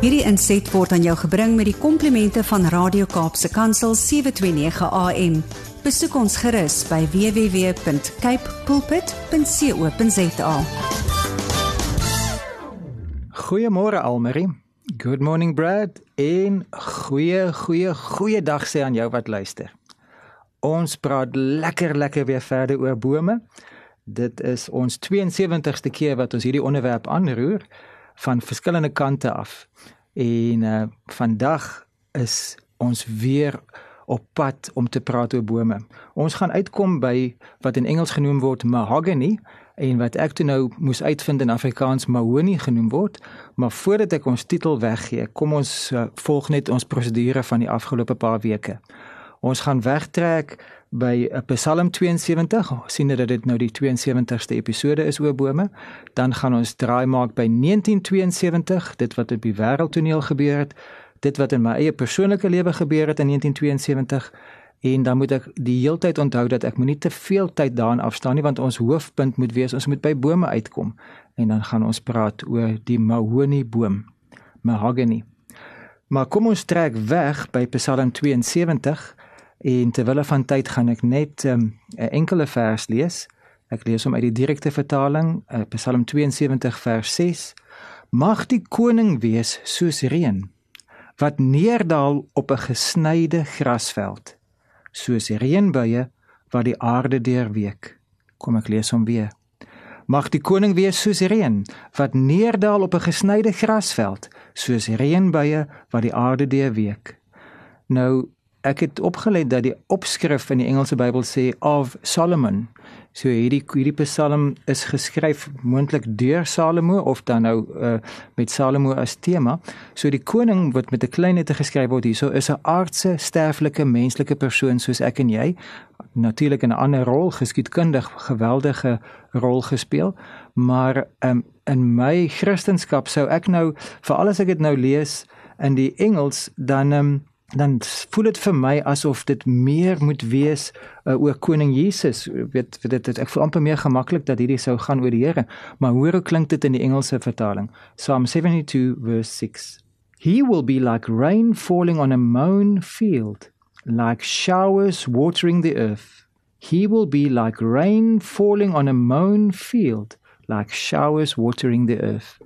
Hierdie inset word aan jou gebring met die komplimente van Radio Kaapse Kansel 729 AM. Besoek ons gerus by www.cape pulpit.co.za. Goeiemôre Almarie. Good morning Brad. En goeie goeie goeie dag sê aan jou wat luister. Ons praat lekker lekker weer verder oor bome. Dit is ons 72ste keer wat ons hierdie onderwerp aanroer van verskillende kante af. En uh vandag is ons weer op pad om te praat oor bome. Ons gaan uitkom by wat in Engels genoem word mahogany en wat ek toe nou moes uitvind in Afrikaans mahonie genoem word. Maar voordat ek ons titel weggee, kom ons uh, volg net ons prosedure van die afgelope paar weke. Ons gaan wegtrek by uh, Psalm 72, sien dat dit nou die 72ste episode is oor bome. Dan gaan ons draai maak by 1972, dit wat op die wêreldtoneel gebeur het, dit wat in my eie persoonlike lewe gebeur het in 1972. En dan moet ek die heeltyd onthou dat ek moenie te veel tyd daarin afstaan nie want ons hoofpunt moet wees ons moet by bome uitkom en dan gaan ons praat oor die mahogany boom mahogany maar kom ons trek weg by Psalm 72 En terwyl van tyd gaan ek net ehm, 'n um, enkele vers lees. Ek lees hom uit die direkte vertaling, uh, Psalm 72 vers 6. Mag die koning wees soos reën wat neerdal op 'n gesnyde grasveld, soos reënbuie wat die aarde deurweek. Kom ek lees hom weer. Mag die koning wees soos reën wat neerdal op 'n gesnyde grasveld, soos reënbuie wat die aarde deurweek. Nou ek het opgelet dat die opskrif in die Engelse Bybel sê of Solomon. So hierdie hierdie Psalm is geskryf moontlik deur Salomo of dan nou uh, met Salomo as tema. So die koning wat met 'n klein letter geskryf word hierso is 'n aardse, sterflike, menslike persoon soos ek en jy. Natuurlik 'n ander rol, geskiedkundig geweldige rol gespeel, maar um, in my Christendom sou ek nou veral as ek dit nou lees in die Engels dan um, dan voel dit vir my asof dit meer moet wees uh, oor koning Jesus. Weet dit, dit ek voel amper meer gemaklik dat hierdie sou gaan oor die Here. Maar hoor hoe klink dit in die Engelse vertaling? Psalm 72 verse 6 He will be like rain falling on a mown field like showers watering the earth. He will be like rain falling on a mown field like showers watering the earth.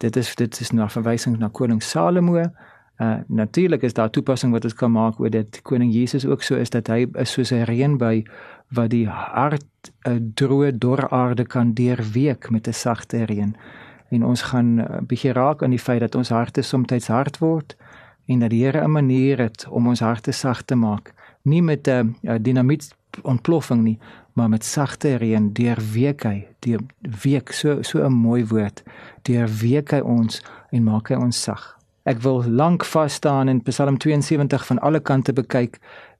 Dit is dit is 'n verwysing na koning Salomo Uh natuurlik is daar toepassing wat ons kan maak oor dit koning Jesus ook so is dat hy is soos 'n reënbuie wat die hart 'n uh, droë dor aarde kan deurweek met 'n sagte reën. En ons gaan 'n uh, bietjie raak aan die feit dat ons harte soms hard word en dat die Here 'n manier het om ons harte sag te maak, nie met 'n uh, dinamiet ontploffing nie, maar met sagte reën deurweek hy, deur week so so 'n mooi woord, deurweek hy ons en maak hy ons sag. Ek wil lank vas staan in Psalm 72 van alle kante bekyk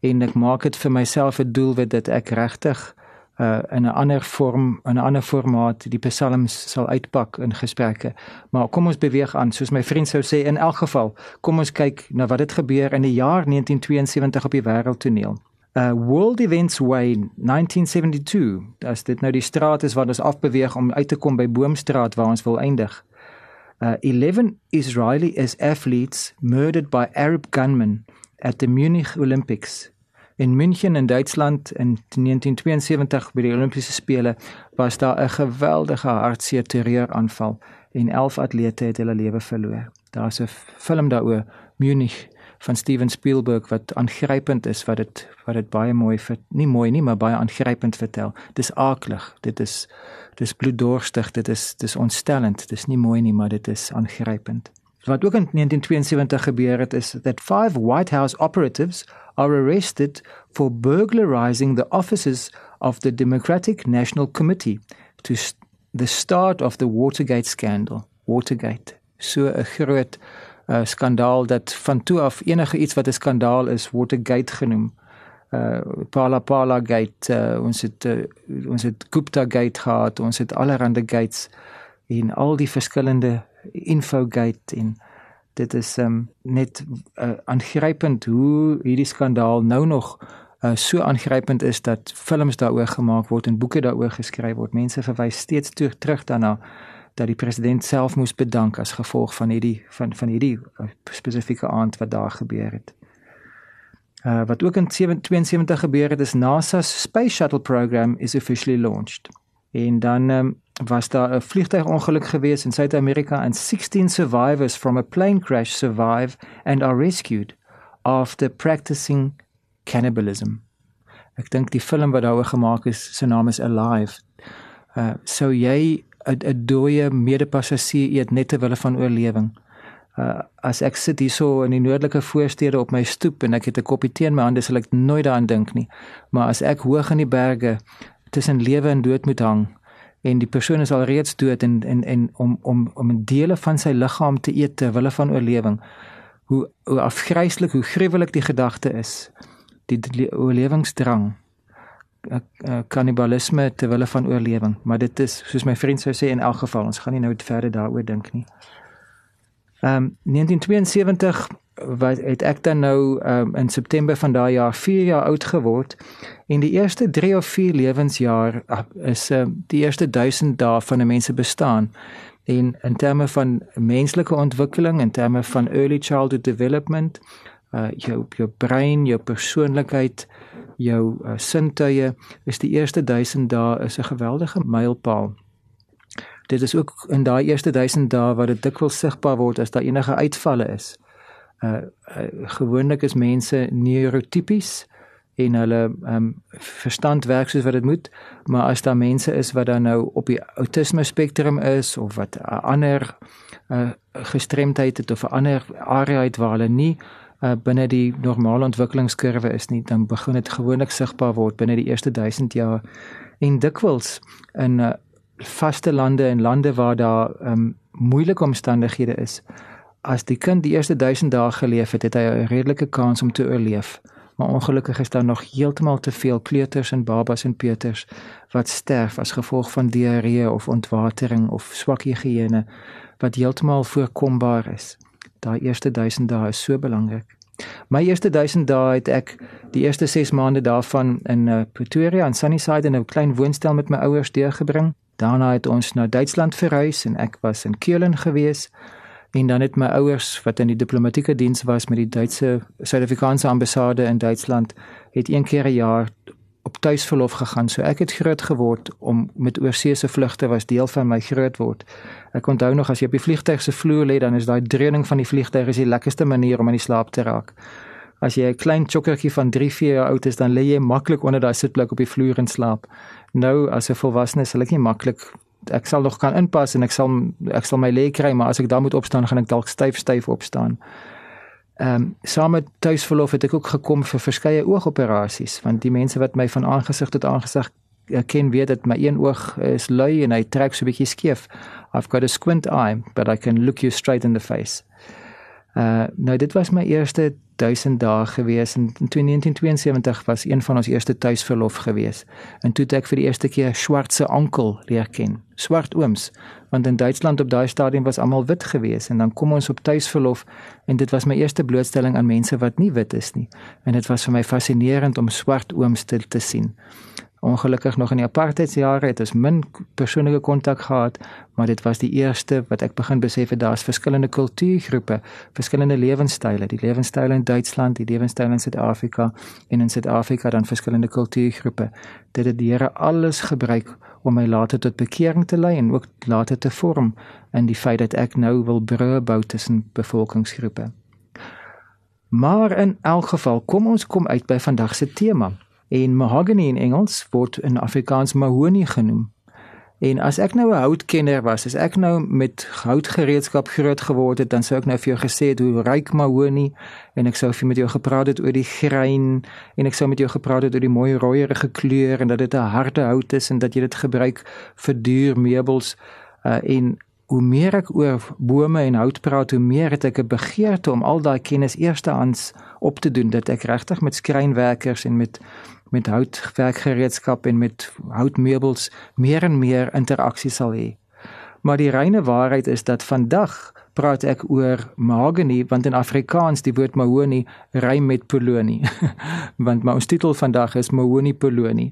en ek maak dit vir myself 'n doel wat dit ek regtig uh in 'n ander vorm 'n ander formaat die psalms sal uitpak in gesprekke. Maar kom ons beweeg aan, soos my vriend sou sê in elk geval, kom ons kyk na wat het gebeur in die jaar 1972 op die wêreldtoneel. Uh World Events Way 1972. As dit nou die straat is waar ons afbeweeg om uit te kom by Boomstraat waar ons wil eindig uh, 11 Israeli athletes murdered by Arab gunmen at the Munich Olympics. In München in Duitsland in 1972 by die Olimpiese spele was daar 'n geweldige hartseer terreuraanval en 11 atlete het hulle lewe verloor. Daar's 'n film daaroor Munich van Steven Spielberg wat aangrypend is wat dit wat dit baie mooi vir nie mooi nie maar baie aangrypend vertel. Dis aaklig. Dit is dis bloeddorstig, dit is dis ontstellend. Dis nie mooi nie, maar dit is aangrypend. Wat ook in 1972 gebeur het is that five White House operatives are arrested for burglarizing the offices of the Democratic National Committee to st the start of the Watergate scandal. Watergate. So 'n groot uh, skandaal dat van toe af enige iets wat 'n skandaal is Watergate genoem. Uh Pala Pala Gate, uh, ons het uh, ons het Gupta Gate gehad, ons het allerlei gates in al die verskillende Infogate en dit is um, net uh, aangrypend hoe hierdie skandaal nou nog uh, so aangrypend is dat films daaroor gemaak word en boeke daaroor geskryf word. Mense verwys steeds terug daarna dat die president self moes bedank as gevolg van hierdie van van hierdie uh, spesifieke aand wat daar gebeur het. Uh, wat ook in 72 gebeur het is NASA se Space Shuttle program is officially launched. En dan um, was daar 'n vliegtuigongeluk gewees in Suid-Amerika en 16 survivors from a plane crash survive and are rescued after practicing cannibalism. Ek dink die film wat daaroor gemaak is, se naam is Alive. Uh sou jy 'n dooie medepassasier eet net ter wille van oorlewing? Uh as ek sit hierso in die noordelike voorstede op my stoep en ek het 'n koppie tee in my hande, sal ek nooit daaraan dink nie. Maar as ek hoog in die berge tussen lewe en dood moet hang, en die persoon is al reeds dood en en en om om om 'n dele van sy liggaam te eet ter wille van oorlewing. Hoe hoe afgryslik, hoe gruwelik die gedagte is. Die, die oorlewingsdrang. Kannibalisme ter wille van oorlewing, maar dit is soos my vriend sou sê in elk geval, ons gaan nie nou verder daaroor dink nie. Ehm um, 1972 wat het ek dan nou um, in September van daai jaar 4 jaar oud geword en die eerste 3 of 4 lewensjaar ah, is um, die eerste 1000 dae van 'n mens se bestaan en in terme van menslike ontwikkeling en terme van early childhood development uh, jou jou brein jou persoonlikheid jou uh, sintuie is die eerste 1000 dae is 'n geweldige mylpaal. Dit is ook in daai eerste 1000 dae wat dit dikwels sigbaar word as daar enige uitvalle is. Uh, uh gewoonlik is mense neurotipies en hulle um verstand werk soos wat dit moet, maar as daar mense is wat dan nou op die autisme spektrum is of wat ander uh gestremdheid het of 'n ander area het waar hulle nie uh binne die normale ontwikkelingskurwe is nie, dan begin dit gewoonlik sigbaar word binne die eerste 1000 jaar en dikwels in uh vaste lande en lande waar daar um moeilike omstandighede is as die kind die eerste 1000 dae geleef het, het hy 'n redelike kans om te oorleef. Maar ongelukkig is daar nog heeltemal te veel kleuters en babas en peuters wat sterf as gevolg van diarree of ontwatering of swak higiëne wat heeltemal voorkombaar is. Daai eerste 1000 dae is so belangrik. My eerste 1000 dae het ek die eerste 6 maande daarvan in uh, Pretoria en Sunnyside in 'n klein woonstel met my ouers deurgebring. Daarna het ons na Duitsland verhuis en ek was in Keulen gewees en dan het my ouers wat in die diplomatieke diens was met die Duitse Suid-Afrikaanse ambassade in Duitsland het een keer 'n jaar op tuisverlof gegaan. So ek het groot geword om met oorseese vlugte was deel van my groot word. Ek onthou nog as jy op die vliegtuig se vloer lê, dan is daai dreuning van die vliegtuig is die lekkerste manier om in die slaap te raak. As jy 'n klein chokkertjie van 3-4 jaar oud is, dan lê jy maklik onder daai sitplek op die vloer en slaap. Nou as 'n volwassene sal ek nie maklik ek sal nog kan inpas en ek sal ek sal my lê kry, maar as ek dan moet opstaan, gaan ek dalk styf styf opstaan. Ehm um, saam met tuisverlof het ek ook gekom vir verskeie oogoperasies, want die mense wat my van aangesig tot aangesig ken weet dat my een oog is lui en hy trek so 'n bietjie skeef. I've got a squint eye, but I can look you straight in the face. Uh nou dit was my eerste 1000 dae gewees en in 1972 was een van ons eerste tuisverlof gewees. En toe het ek vir die eerste keer swartse onkel leer ken. Swart ooms, want in Duitsland op daai stadium was almal wit gewees en dan kom ons op tuisverlof en dit was my eerste blootstelling aan mense wat nie wit is nie. En dit was vir my fascinerend om swart ooms te, te sien. Ongelukkig nog in die apartheidsjare het ons min persoonlike kontak gehad, maar dit was die eerste wat ek begin besef het daar's verskillende kultuurgroepe, verskillende lewenstyle, die lewenstyle in Duitsland, die lewenstyle in Suid-Afrika en in Suid-Afrika dan verskillende kultuurgroepe. Dit het die Here alles gebruik om my later tot bekering te lei en ook later te vorm in die feit dat ek nou wil brûe bou tussen bevolkingsgroepe. Maar in elk geval, kom ons kom uit by vandag se tema. En mahogany in Engels word in Afrikaans mahonie genoem. En as ek nou 'n houtkenner was, as ek nou met houtgereedskap groot geword het, dan sou ek nou vir jou gesê het hoe ryk mahonie en ek sou vir met jou gepraat het oor die grein en ek sou met jou gepraat het oor die mooi rooierige kleur en dat dit 'n harde hout is en dat jy dit gebruik vir duur meubels uh, en hoe meer ek oor bome en hout praat, hoe meer het ek 'n begeerte om al daai kennis eerstehands op te doen dat ek regtig met skrynwerkers en met met houtwerkgereedskap en met houtmeubels meer en meer interaksie sal hê. Maar die reine waarheid is dat vandag praat ek oor mahogany want in Afrikaans die woord mahogany rym met polonie. want my ons titel vandag is mahogany polonie.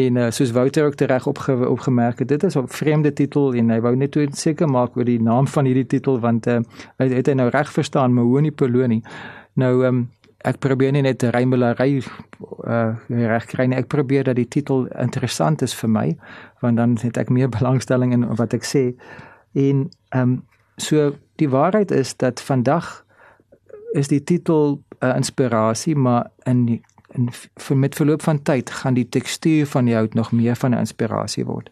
En uh, soos Wouter ook reg opge opgemerk het, dit is 'n vreemde titel en hy wou net seker maak oor die naam van hierdie titel want uh, hy het hy nou reg verstaan mahogany polonie. Nou um, ek probeer nie net rymelery uh, reg kry nie. Ek probeer dat die titel interessant is vir my want dan het ek meer belangstelling in wat ek sê. En ehm um, so die waarheid is dat vandag is die titel 'n uh, inspirasie, maar in die, in vir met verloop van tyd gaan die tekstuur van die hout nog meer van 'n inspirasie word.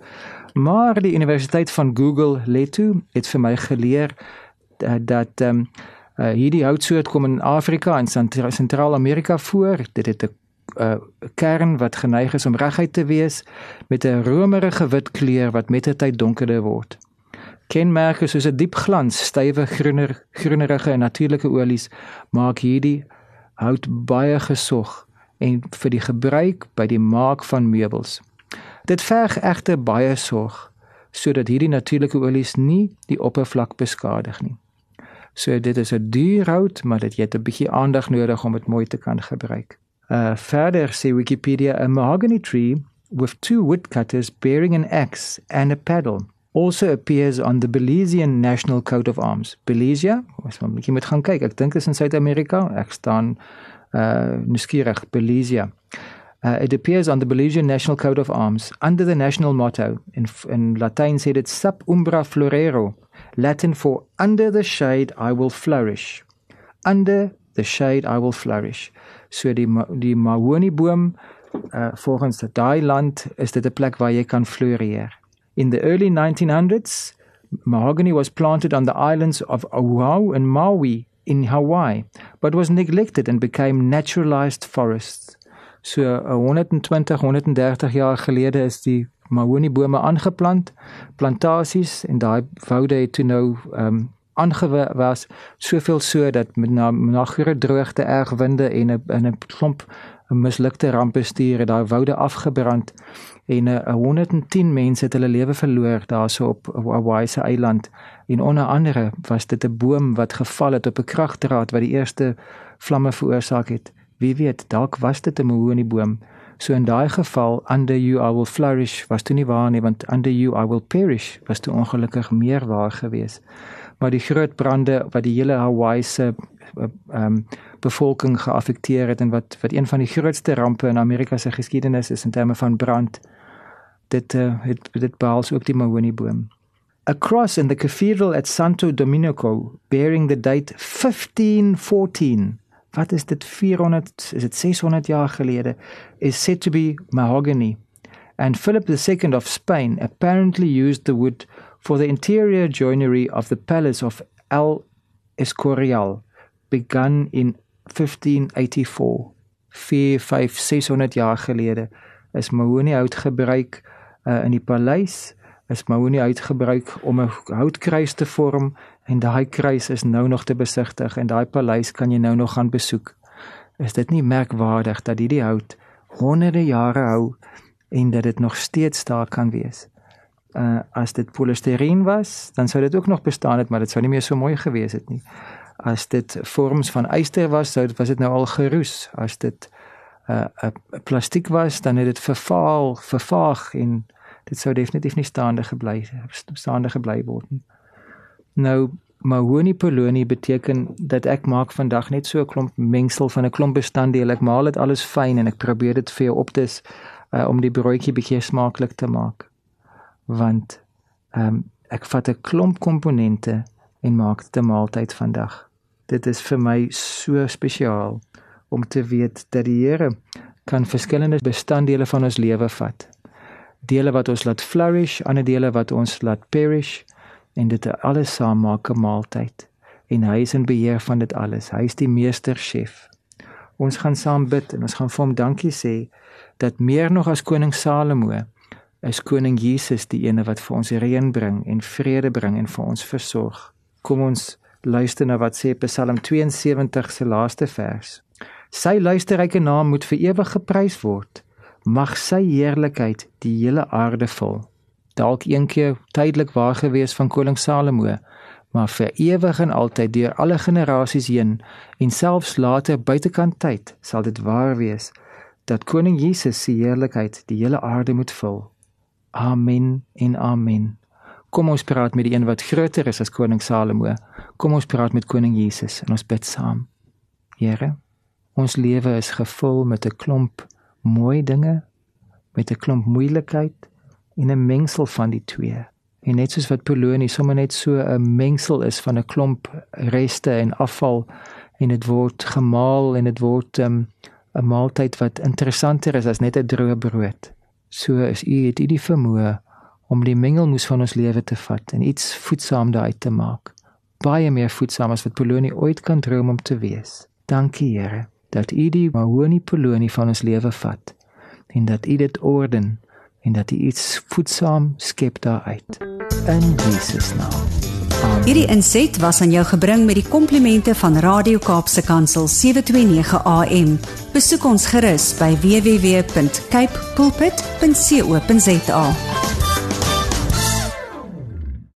Maar die Universiteit van Google Leto het vir my geleer uh, dat ehm um, uh, hierdie houtsoort kom in Afrika en Sentraal-Amerika voor. Dit het 'n uh, kern wat geneig is om reguit te wees met 'n romerige wit kleur wat met die tyd donkerder word. Kenmerke soos 'n diep glans, stywe groener, groenerige en natuurlike olies maak hierdie hout baie gesog en vir die gebruik by die maak van meubels. Dit verg egter baie sorg sodat hierdie natuurlike olies nie die oppervlak beskadig nie. So dit is 'n duur hout, maar dit het 'n bietjie aandag nodig om dit mooi te kan gebruik. Uh verder sê Wikipedia a mahogany tree with two woodcutters bearing an axe and a paddle also appears on the Belizean National Coat of Arms. Belize, ons moet net gaan kyk. Ek dink dit is in Suid-Amerika. Ek staan uh nuuskierig Belize. Uh, it appears on the Belizean National Coat of Arms under the national motto in in Latin said it sub umbra florero, Latin for under the shade I will flourish. Under the shade I will flourish. So die die mahoni boom uh volgens daai land is dit 'n plek waar jy kan floreer. In the early 1900s, mahogany was planted on the islands of Oahu and Maui in Hawaii, but was neglected and became naturalized forests. So 120, 130 jaar gelede is die mahogany-bome aangeplant, plantasies en daai woude het toe nou ehm um, aangewas soveel so dat met na, na groot droogte, erg winde en 'n 'n klomp mislukte rampbestuur het daai woude afgebrand en uh, eh, 110 mense het hulle lewe verloor daarso op Hawaii se eiland. En onder andere was dit 'n boom wat geval het op 'n kragdraad wat die eerste vlamme veroorsaak het. Wie weet dalk was dit 'n mahonieboom so in daai geval under you I will flourish was toe nie waar nie want under you I will perish was toe ongelukkig meer waar gewees maar die groot brande wat die hele Hawaii se eh, ehm um, bevolking geaffekteer het en wat wat een van die grootste rampe in Amerika se geskiedenis is in terme van brand dit uh, het dit behels ook die mahonieboom. A cross in the cathedral at Santo Domenico bearing the date 1514. Wat is dit 400 is dit 600 jaar gelede is said to be mahogany. And Philip II of Spain apparently used the wood for the interior joinery of the palace of El Escorial begun in 1584. 4 5 600 jaar gelede is mahogany hout gebruik uh, in die paleis is Mahoni uitgebruik om 'n houtkruis te vorm en daai kruis is nou nog te besigtig en daai paleis kan jy nou nog gaan besoek. Is dit nie merkwaardig dat hierdie hout honderde jare hou en dat dit nog steeds daar kan wees? Uh as dit polistireen was, dan sou dit ook nog bestaan het, maar dit sou nie meer so mooi gewees het nie. As dit vorms van yster was, sou dit was dit nou al geroes. As dit uh, 'n uh, plastiek was, dan het dit vervaal, vervaag en dit sou definitief nie staande gebly staande gebly word nie. Nou mahoni polonie beteken dat ek maak vandag net so 'n klomp mengsel van 'n klomp bestanddele. Ek maal dit alles fyn en ek probeer dit vir jou op te uh, om die broodjie bietjie smaaklik te maak. Want ehm um, ek vat 'n klomp komponente en maak dit 'n maaltyd vandag. Dit is vir my so spesiaal om te weet dat die Here kan verskillende bestanddele van ons lewe vat dele wat ons laat flourish, ander dele wat ons laat perish en dit alles saam maak 'n maaltyd. En hy is in beheer van dit alles. Hy is die meester chef. Ons gaan saam bid en ons gaan vir hom dankie sê dat meer nog as koning Salomo is koning Jesus die ene wat vir ons reën bring en vrede bring en vir ons versorg. Kom ons luister na wat sê Psalm 72 se laaste vers. Sy luisterryke naam moet vir ewig geprys word mag sy heerlikheid die hele aarde vul. Dalk een keer tydelik waar gewees van koning Salomo, maar vir ewig en altyd deur alle generasies heen en selfs later buitekant tyd sal dit waar wees dat koning Jesus se heerlikheid die hele aarde moet vul. Amen en amen. Kom ons praat met die een wat groter is as koning Salomo. Kom ons praat met koning Jesus en ons bid saam. Here, ons lewe is gevul met 'n klomp mooi dinge, met 'n klomp moeilikheid en 'n mengsel van die twee. En net soos wat Polonie sommer net so 'n mengsel is van 'n klomp reste en afval en dit word gemaal en dit word 'n um, 'n maaltyd wat interessanter is as net 'n droë brood. So is u het u die vermoë om die mengelmoes van ons lewe te vat en iets voedsaam daaruit te maak. Baie meer voedsaam as wat Polonie ooit kan droom om te wees. Dankie Here dat u die mahoni Polonie van ons lewe vat en dat u dit orden en dat u iets voedsaam skep daaruit. In Jesus naam. Amen. Hierdie inset was aan jou gebring met die komplimente van Radio Kaapse Kansel 729 AM. Besoek ons gerus by www.cape pulpit.co.za.